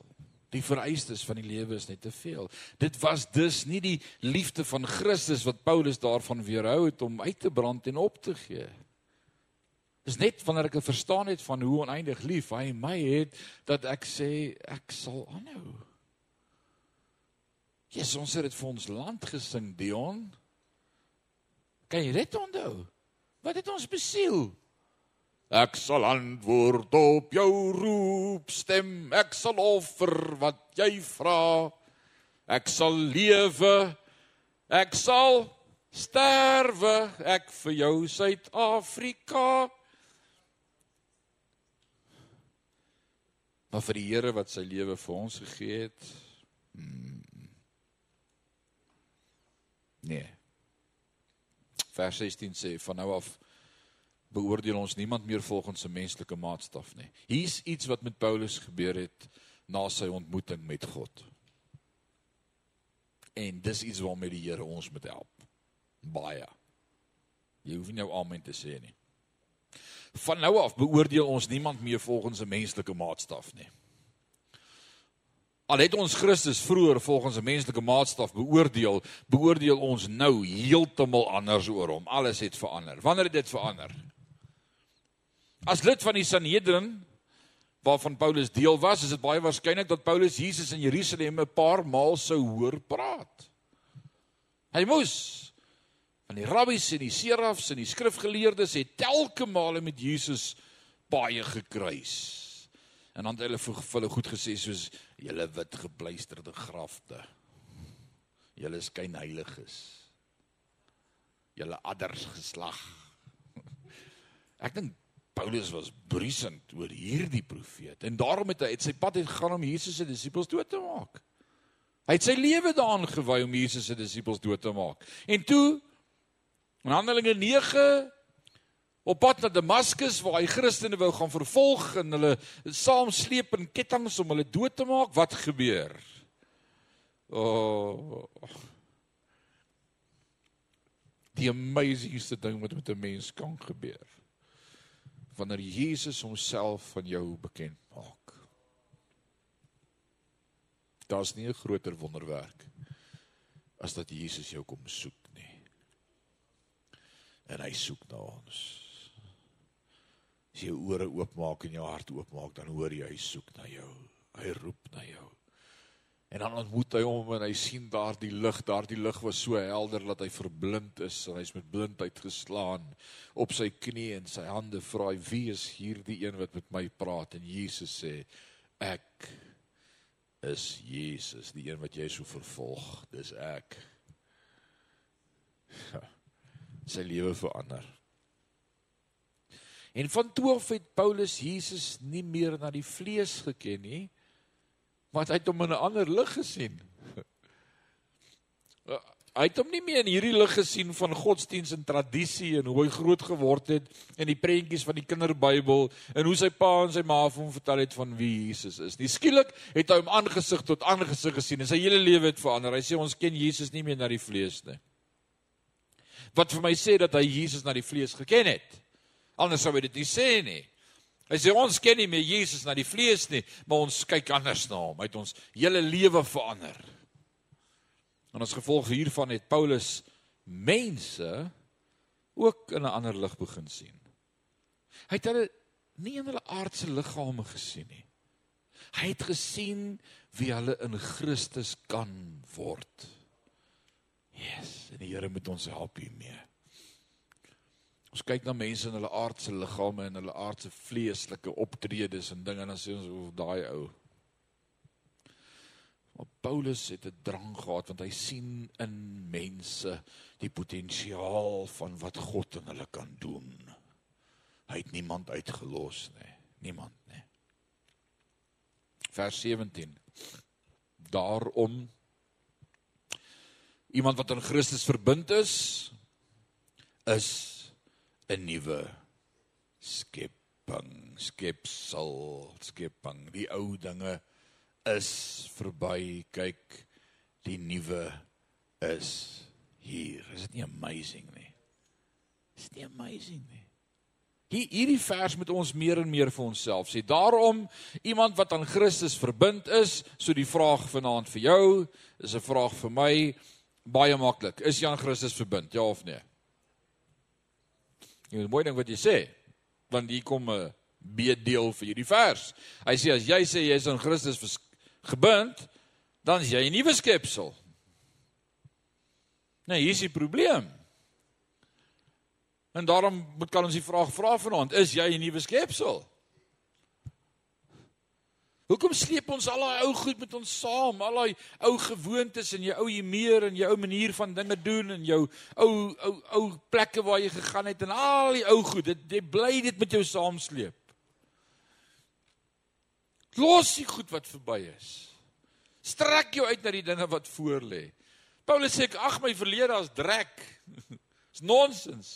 S1: Die vereistes van die lewe is net te veel. Dit was dus nie die liefde van Christus wat Paulus daarvan weerhou het om uit te brand en op te gee. Dis net wanneer ek verstaan het van hoe oneindig lief hy my het dat ek sê ek sal aanhou. Jesus ons het dit vir ons land gesing Dion. Kan jy dit onthou? Wat het ons besiel? Ek sal antwoord op jou roepstem. Ek sal offer wat jy vra. Ek sal lewe. Ek sal sterwe. Ek vir jou Suid-Afrika. Maar vir die Here wat sy lewe vir ons gegee het. Hmm, nee. Vers 16 sê van nou af beoordeel ons niemand meer volgens 'n menslike maatstaf nie. Hier's iets wat met Paulus gebeur het na sy ontmoeting met God. En dis iets waarmee die Here ons moet help. Baie. Jy hoef nie nou amen te sê nie. Van nou af beoordeel ons niemand meer volgens 'n menslike maatstaf nie. Al het ons Christus vroeër volgens 'n menslike maatstaf beoordeel, beoordeel ons nou heeltemal anders oor hom. Alles het verander. Wanneer het dit verander? As lid van die Sanhedrin waarvan Paulus deel was, is dit baie waarskynlik dat Paulus Jesus in Jerusalem 'n paar maal sou hoor praat. Hy moes van die rabbies en die serafs en die skrifgeleerdes het telke male met Jesus baie gekruis. En dan het hulle vir hulle goed gesê soos julle wit gepleisterde grafte. Julle skyn heiliges. Julle adders geslag. <laughs> Ek dink Paulus was briesend oor hierdie profeet en daarom het hy uit sy pad uit gegaan om Jesus se disippels dood te maak. Hy het sy lewe daaraan gewy om Jesus se disippels dood te maak. En toe in Handelinge 9 op pad na Damaskus waar hy Christene wou gaan vervolg en hulle saam sleep in kettinge om hulle dood te maak, wat gebeur? O oh, Die amazingste ding wat met 'n mens kan gebeur. Wanneer Jesus homself van jou bekend maak. Daar's nie 'n groter wonderwerk as dat Jesus jou kom soek. En hy soek na ons. As jy ore oopmaak en jou hart oopmaak, dan hoor jy hy soek na jou. Hy roep na jou. En dan ontmoet hy hom en hy sien daardie lig, daardie lig was so helder dat hy verblind is en hy's met blindheid geslaan op sy knie en sy hande vra hy wie is hierdie een wat met my praat en Jesus sê ek is Jesus die een wat jy so vervolg dis ek <laughs> sy lewe verander En van toe af het Paulus Jesus nie meer na die vlees geken nie, maar hy het hom in 'n ander lig gesien. <laughs> Hy het hom nie meer in hierdie lig gesien van godsdiens en tradisie en hoe hy groot geword het en die prentjies van die kinderbybel en hoe sy pa en sy ma vir hom vertel het van wie Jesus is. Nie skielik het hy hom aangesig tot aangesig gesien en sy hele lewe het verander. Hy sê ons ken Jesus nie meer na die vlees nie. Wat vir my sê dat hy Jesus na die vlees geken het. Anders sou hy dit nie sê nie. Hy sê ons ken nie meer Jesus na die vlees nie, maar ons kyk anders na hom. Hy het ons hele lewe verander. En as gevolg hiervan het Paulus mense ook in 'n ander lig begin sien. Hy het hulle nie in hulle aardse liggame gesien nie. Hy het gesien wie hulle in Christus kan word. Yes, en die Here moet ons help hiermee. Ons kyk na mense in hulle aardse liggame en hulle aardse vleeslike optredes en dinge en dan sê ons of daai ou. Maar Paulus het 'n drang gehad want hy sien in mense die potensiaal van wat God in hulle kan doen. Hy het niemand uitgelos nie, niemand nie. Vers 17. Daarom iemand wat aan Christus verbind is is 'n nuwe skepping, skepsel, skepping. Die ou dinge is verby. Kyk, die nuwe is hier. Is dit nie amazing nie? Is dit nie amazing nie? Hier hierdie vers moet ons meer en meer vir onsself sê. Daarom iemand wat aan Christus verbind is, so die vraag vanaand vir jou, is 'n vraag vir my baie maklik. Is jy aan Christus verbind? Ja of nee? Jy moet mooi ding wat jy sê, want hier kom 'n B-deel vir hierdie vers. Hy sê as jy sê jy is aan Christus gebind, dan is jy 'n nuwe skepsel. Nee, hier is die probleem. En daarom moet kan ons die vraag vra vanaand, is jy 'n nuwe skepsel? Hoekom sleep ons al daai ou goed met ons saam, al daai ou gewoontes en jou ou humeur en jou ou manier van dinge doen en jou ou ou ou plekke waar jy gegaan het en al die ou goed, dit jy bly dit met jou saamsleep. Los die goed wat verby is. Strek jou uit na die dinge wat voor lê. Paulus sê ek ag my verlede as drek. <laughs> Dis nonsens.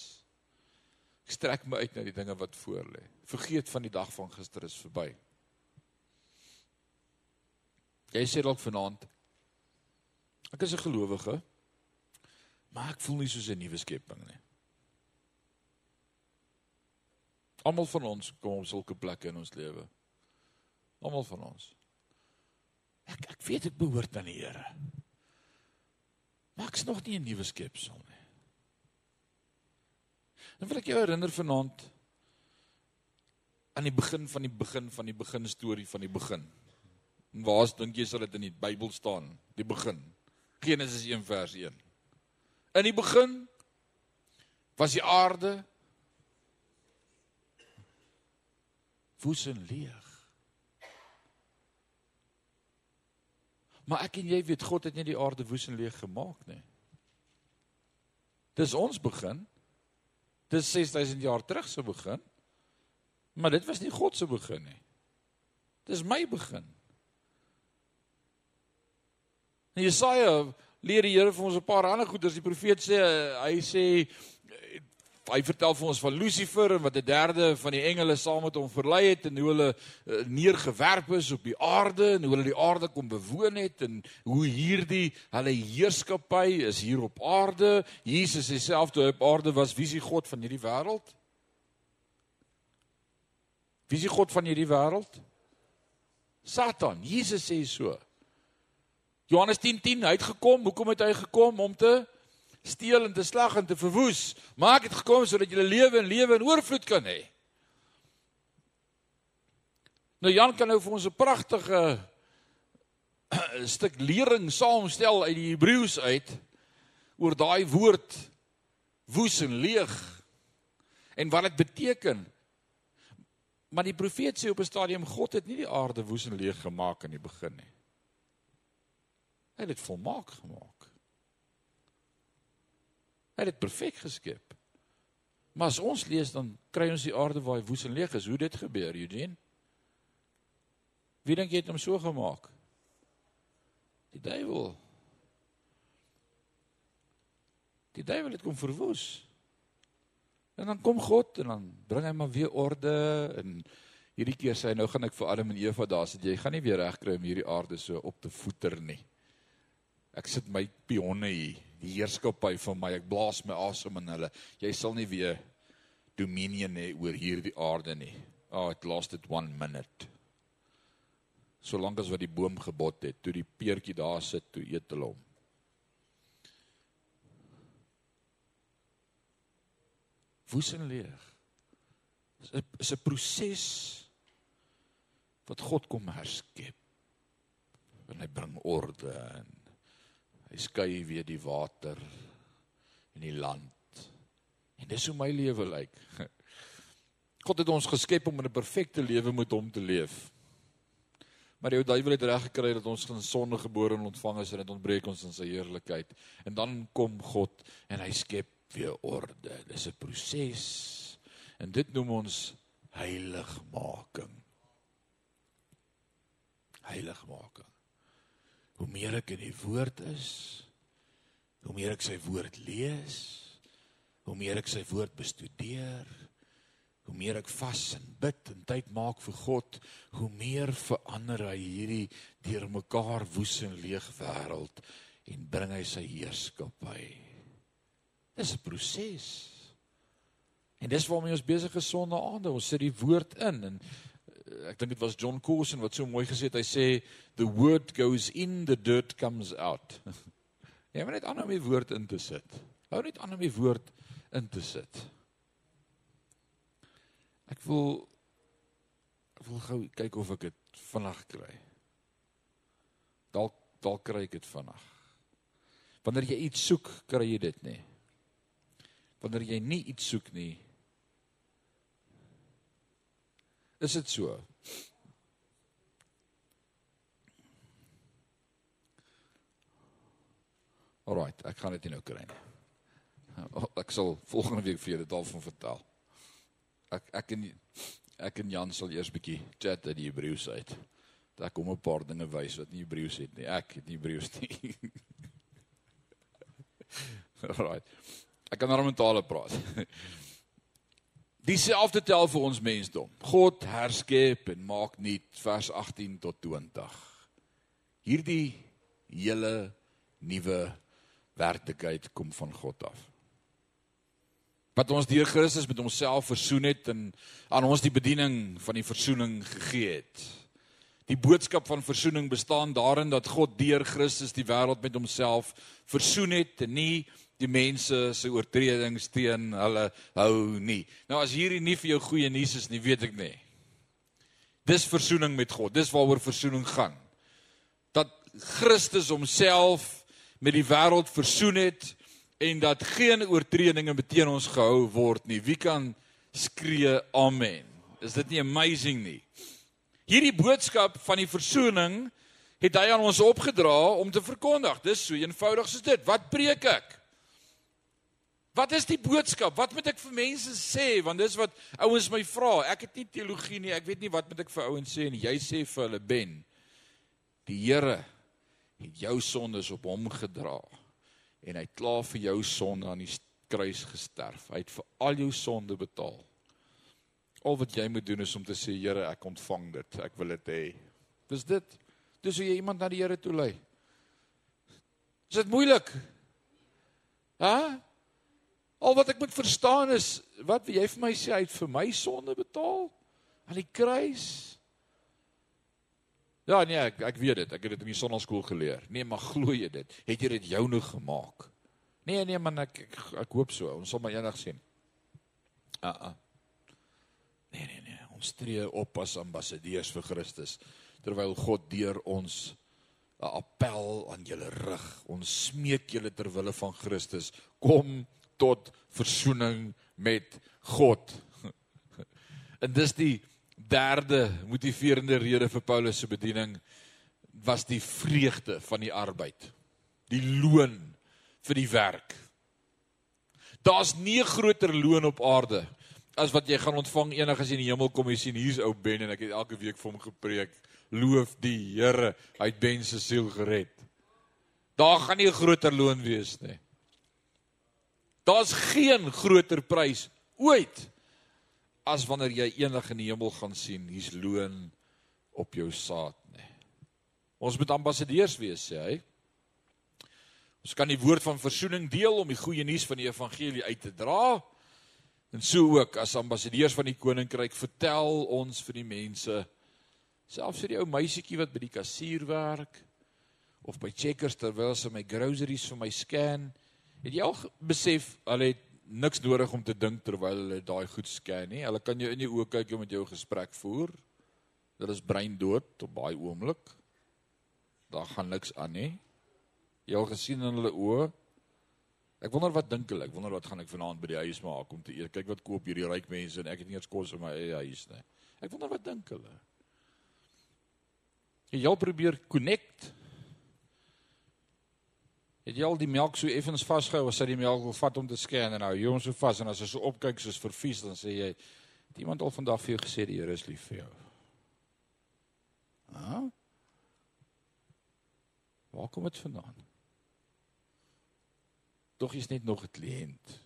S1: Ek strek my uit na die dinge wat voor lê. Vergeet van die dag van gister is verby. Jy sê dalk vanaand ek is 'n gelowige, maar ek voel nie soos 'n nuwe skepping nie. Almal van ons kom op sulke plekke in ons lewe. Almal van ons. Ek ek weet ek behoort aan die Here. Maar ek's nog nie 'n nuwe skepsel nie. Dan wil ek jou herinner vanaand aan die begin van die begin van die begin storie van die begin. En waar dink jy sal dit in die Bybel staan? Die begin. Genesis 1 vers 1. In die begin was die aarde woes en leeg. Maar ek en jy weet God het nie die aarde woes en leeg gemaak nie. Dis ons begin. Dis 6000 jaar terug se begin. Maar dit was nie God se begin nie. Dis my begin. En Jesaja leer die Here vir ons 'n paar ander goeders. Die profeet sê hy sê hy vertel vir ons van Lucifer en wat 'n derde van die engele saam met hom verlei het en hoe hulle uh, neergewerp is op die aarde en hoe hulle die aarde kom bewoon het en hoe hierdie hulle heerskappy is hier op aarde. Jesus self toe op aarde was, wie is die God van hierdie wêreld? Wie is die God van hierdie wêreld? Satan. Jesus sê so. Johannes 10:10 10, hy het gekom, hoekom het hy gekom om te steel en te slag en te verwoes. Maar ek het gekom sodat jy lewe en lewe in oorvloed kan hê. Nou Jan kan nou vir ons 'n pragtige <clears throat> stuk lering saamstel uit die Hebreëus uit oor daai woord woes en leeg en wat dit beteken. Maar die profeet sê op 'n stadium God het nie die aarde woes en leeg gemaak in die begin nie. Hy het dit volmaak gemaak. Hy het dit perfek geskep. Maar as ons lees dan kry ons die aarde waar hy woes en leeg is. Hoe dit gebeur, Eugene? Wie dink jy het hom so gemaak? Die duiwel. Die duiwel het kom verwoes. En dan kom God en dan bring hy maar weer orde en hierdie keer sê hy nou gaan ek vir Adam en Eva daar sit jy gaan nie weer regkry om hierdie aarde so op te voeter nie. Ek sit my pionne hier die heerskappy van my. Ek blaas my asem in hulle. Jy sal nie weer dominion hê oor hierdie aarde nie. Oh, it lasted 1 minute. Solank as wat die boom gebot het, toe die peertjie daar sit, toe eet hulle hom. Woes en leeg. Dit is 'n proses wat God kom herskep. En hy bring orde en Hy skei weer die water in die land. En dis hoe my lewe lyk. <laughs> God het ons geskep om 'n perfekte lewe met hom te leef. Maar die duiwel het reg gekry dat ons in sonde gebore en ontvang is en dit ontbreek ons in sy heerlikheid. En dan kom God en hy skep weer orde. Dis 'n proses. En dit noem ons heiligmaking. Heiligmaking hoe meer ek in die woord is, hoe meer ek sy woord lees, hoe meer ek sy woord bestudeer, hoe meer ek vas en bid en tyd maak vir God, hoe meer verander hy hierdie deurmekaar woes en leeg wêreld en bring hy sy heerskappy. Dis 'n proses. En dis waarmee ons besig is sonder aande. Ons sit die woord in en ek dink dit was John Coulson wat so mooi gesê het. Hy sê the word goes in, the dirt comes out. <laughs> Jy moet net aan om die woord in te sit. Hou net aan om die woord in te sit. Ek wil ek wil gou kyk of ek dit vanaand kry. Dalk dalk kry ek dit vanaand. Wanneer jy iets soek, kry jy dit nie. Wanneer jy nie iets soek nie, Is dit so? Alrite, ek gaan dit nou kry. <laughs> Ek sal volgende week vir julle daarvan vertel. Ek ek en ek en Jan sal eers bietjie chat uit die Hebreëus uit. Dat kom 'n paar dinge wys wat nie Hebreëus het nie. Ek het nie Hebreëus <laughs> nie. Alrite. Ek kan nou met tale praat. <laughs> Dieselfde tel vir ons mensdom. God herskep en maak nuut vers 18 tot 20. Hierdie hele nuwe werklikheid kom van God af. Wat ons deur Christus met homself versoen het en aan ons die bediening van die versoening gegee het. Die boodskap van versoening bestaan daarin dat God deur Christus die wêreld met homself versoen het en nie die mense se oortredings teen hulle hou nie. Nou as hierdie nie vir jou goeie nuus is nie, weet ek nie. Dis verzoening met God. Dis waaroor verzoening gaan. Dat Christus homself met die wêreld versoen het en dat geen oortredinge teen ons gehou word nie. Wie kan skree amen? Is dit nie amazing nie? Hierdie boodskap van die verzoening het hy aan ons opgedra om te verkondig. Dis so eenvoudig soos dit. Wat preek ek? Wat is die boodskap? Wat moet ek vir mense sê? Want dis wat ouens my vra. Ek het nie teologie nie. Ek weet nie wat moet ek vir ouens sê nie. Jy sê vir hulle ben. Die Here het jou sondes op hom gedra en hy het klaar vir jou sonde aan die kruis gesterf. Hy het vir al jou sonde betaal. Al wat jy moet doen is om te sê Here, ek ontvang dit. Ek wil dit hê. Dis dit. Dis hoe jy iemand na die Here toe lei. Is dit moeilik? Hæ? Al wat ek moet verstaan is wat jy vir my sê hy het vir my sonde betaal aan die kruis. Ja nee, ek ek weet dit. Ek het dit in die sonnaskool geleer. Nee, maar glo jy dit? Het jy dit joune gemaak? Nee nee man, ek ek, ek hoop so. Ons sal maar eendag sien. Uh. -uh. Nee nee nee, ons tree op as ambassadeurs vir Christus terwyl God deur ons 'n appel aan julle rig. Ons smeek julle ter wille van Christus, kom tot versoening met God. <laughs> En dis die derde motiverende rede vir Paulus se bediening was die vreugde van die arbeid. Die loon vir die werk. Daar's nie 'n groter loon op aarde as wat jy gaan ontvang eendag as jy in die hemel kom en sien hier's ou Ben en ek het elke week vir hom gepreek. Loof die Here, hy het Ben se siel gered. Daar gaan nie 'n groter loon wees nie. Daar's geen groter prys ooit as wanneer jy eendag in die hemel gaan sien, hier's loon op jou saad, nê. Ons moet ambassadeurs wees, sê hy. Ons kan die woord van verzoening deel om die goeie nuus van die evangelie uit te dra. En so ook as ambassadeurs van die koninkryk vertel ons vir die mense selfs vir die ou meisietjie wat by die kassier werk of by Checkers terwyl sy my groceries vir my scan Het jy al besef hulle het niks nodig om te dink terwyl hulle daai goed scan nie. Hulle kan jou in die oë kyk en met jou gesprek voer. Hulle is brein dood op daai oomblik. Daar gaan niks aan nie. Jy al gesien in hulle oë. Ek wonder wat dink hulle? Ek wonder wat gaan ek vanaand by die huis maak om te eet. Kyk wat koop hierdie ryk mense en ek het nie eens kos in my eie huis nie. Ek wonder wat dink hulle? Jy al probeer connect Het jy al die melk so effens vasgehou as jy die melk wil vat om te scan en nou jy hom so vas en as jy so opkyk soos vervies dan sê jy het iemand al vandag vir jou gesê die Here is lief vir jou. Ha? Waar kom dit vandaan? Tog is net nog 'n kliënt.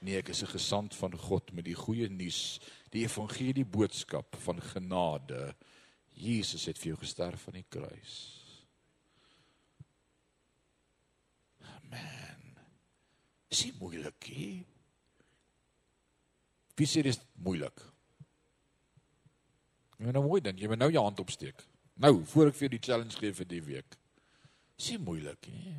S1: Nee, ek is 'n gesant van God met die goeie nuus, die evangelie boodskap van genade. Jesus het vir jou gesterf aan die kruis. Is dit moeilik hè? Wie sê dit is moeilik? Jy moet nou mooi dink, jy moet nou jou hand opsteek. Nou, voor ek vir die challenge gee vir die week. Is dit moeilik hè?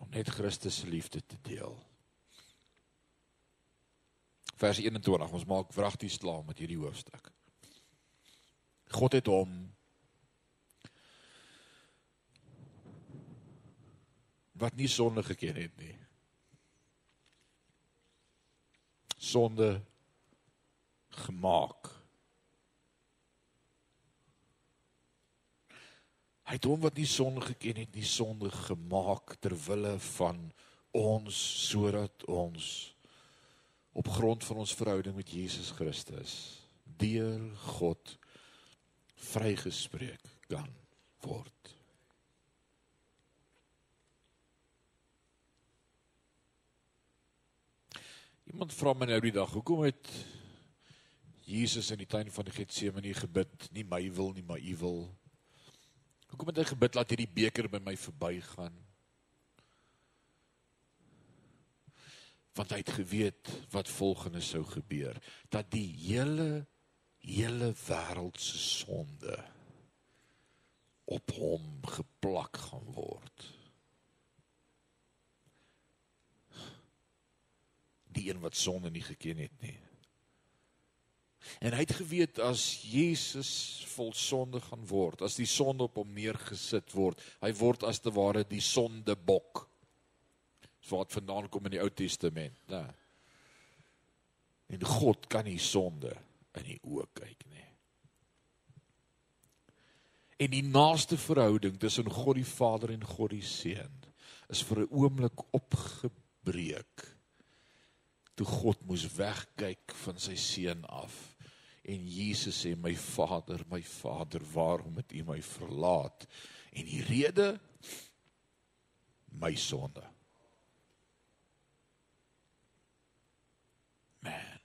S1: Om net Christus se liefde te deel. Vers 21, ons maak wragties klaar met hierdie hoofstuk. God het hom wat nie sonde geken het nie. Sonde gemaak. Hy het hom wat nie sonde geken het nie sonde gemaak ter wille van ons sodat ons op grond van ons verhouding met Jesus Christus deur God vrygespreek kan word. Iemand vra my nou die dag, hoekom het Jesus in die tuin van Getsemane gebid, nie my wil nie, maar u wil? Hoekom het hy gebid laat hierdie beker by my verbygaan? Want hy het geweet wat volgende sou gebeur, dat die hele hele wêreld se sonde op hom geplak gaan word. Die een wat sonde nie geken het nie. En hy het geweet as Jesus vol sonde gaan word, as die sonde op hom neergesit word, hy word as te ware die sondebok. So wat vandaan kom in die Ou Testament, né? En God kan nie sonde in die oë kyk nie. En die naaste verhouding tussen God die Vader en God die Seun is vir 'n oomblik opgebreek. Toe God moes wegkyk van sy seun af en Jesus sê my Vader, my Vader, waarom het U my verlaat? En die rede my sonde. Man.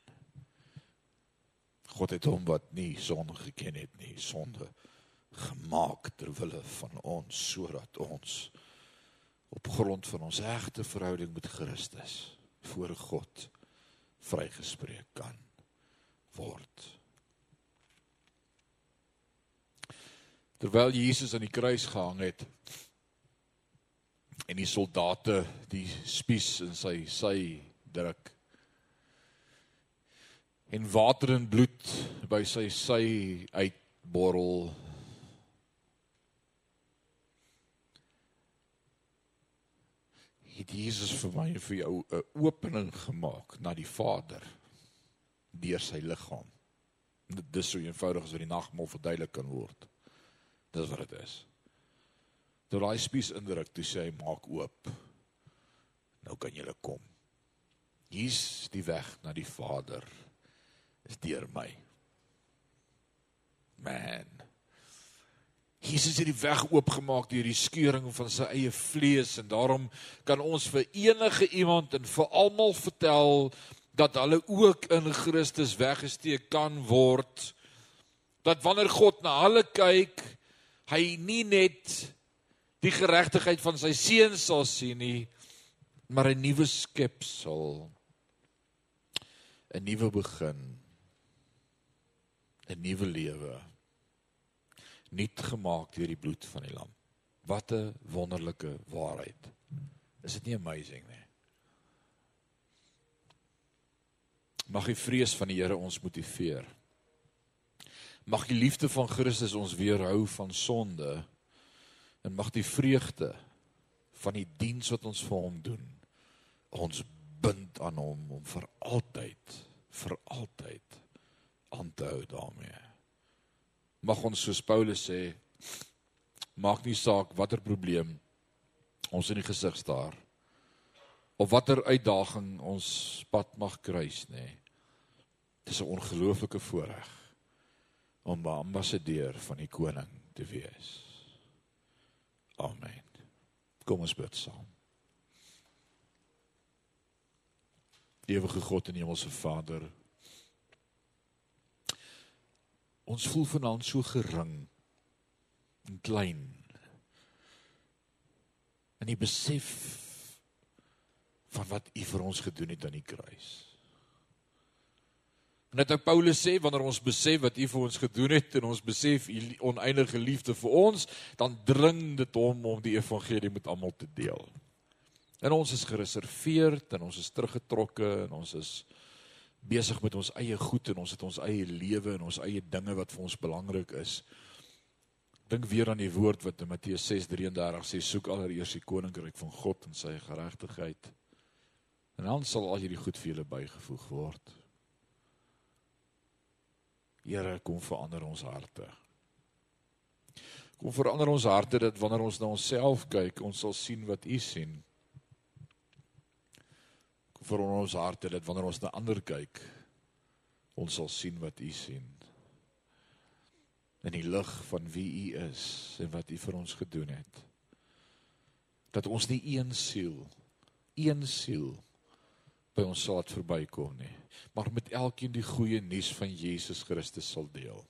S1: God het hom wat nie sonde geken het nie, sonde gemaak ter wille van ons sodat ons op grond van ons regte verhouding met Christus voor God vrygespreek kan word. Terwyl Jesus aan die kruis gehang het en die soldate die spies in sy sy druk en water en bloed by sy sy uitborrel het Jesus vir my en vir jou 'n opening gemaak na die Vader deur sy liggaam. Dit is so eenvoudig as wat die nagmaal verduidelik kan word. Dis wat dit is. Toe daai spies indruk, toe sê hy maak oop. Nou kan jy kom. Hier's die weg na die Vader. Is deur my. Man. Jesus het die weg oopgemaak deur die skeuring van sy eie vlees en daarom kan ons vir enige iemand en vir almal vertel dat hulle ook in Christus weggesteek kan word. Dat wanneer God na hulle kyk, hy nie net die geregtigheid van sy seun sal sien nie, maar 'n nuwe skepsel. 'n nuwe begin. 'n nuwe lewe nuut gemaak deur die bloed van die lam. Wat 'n wonderlike waarheid. Is dit nie amazing nie? Mag die vrees van die Here ons motiveer. Mag die liefde van Christus ons weerhou van sonde en mag die vreugde van die diens wat ons vir hom doen ons bind aan hom om vir altyd vir altyd aan te hou daarmee mag ons soos Paulus sê maak nie saak watter probleem ons in die gesig staar of watter uitdaging ons pad mag kruis nê dis 'n ongelooflike voorreg om 'n ambassadeur van die koning te wees. Amen. Kom ons bid saam. Ewige God en hemelse Vader ons voel vanaand so gering en klein. En die besef van wat U vir ons gedoen het aan die kruis. Net ou Paulus sê wanneer ons besef wat U vir ons gedoen het en ons besef U oneindige liefde vir ons, dan dring dit hom om die evangelie met almal te deel. En ons is gereserveerd en ons is teruggetrokke en ons is besig met ons eie goed en ons het ons eie lewe en ons eie dinge wat vir ons belangrik is. Dink weer aan die woord wat in Matteus 6:33 sê: "Soek allereers die koninkryk van God en sy geregtigheid, en dan sal al hierdie goed vir julle bygevoeg word." Here, kom verander ons harte. Kom verander ons harte dat wanneer ons na onsself kyk, ons sal sien wat U sien vir ons harte dat wanneer ons na ander kyk, ons sal sien wat U sien. In die lig van wie U is en wat U vir ons gedoen het. Dat ons nie een siel, een siel by ons laat verbykom nie, maar met elkeen die goeie nuus van Jesus Christus sal deel.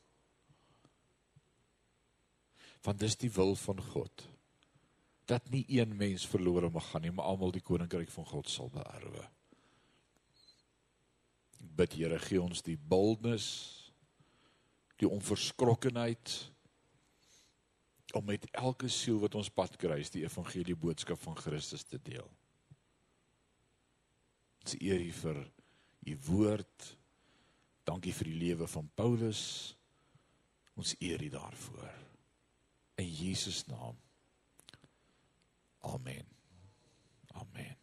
S1: Want dis die wil van God dat nie een mens verlore mag gaan nie, maar almal die koninkryk van God sal beerwe bid Here gee ons die boldness die onverskrokkenheid om met elke siel wat ons pad kruis die evangelie boodskap van Christus te deel. Ons eer U vir U woord. Dankie vir die lewe van Paulus. Ons eer U daarvoor. In Jesus naam. Amen. Amen.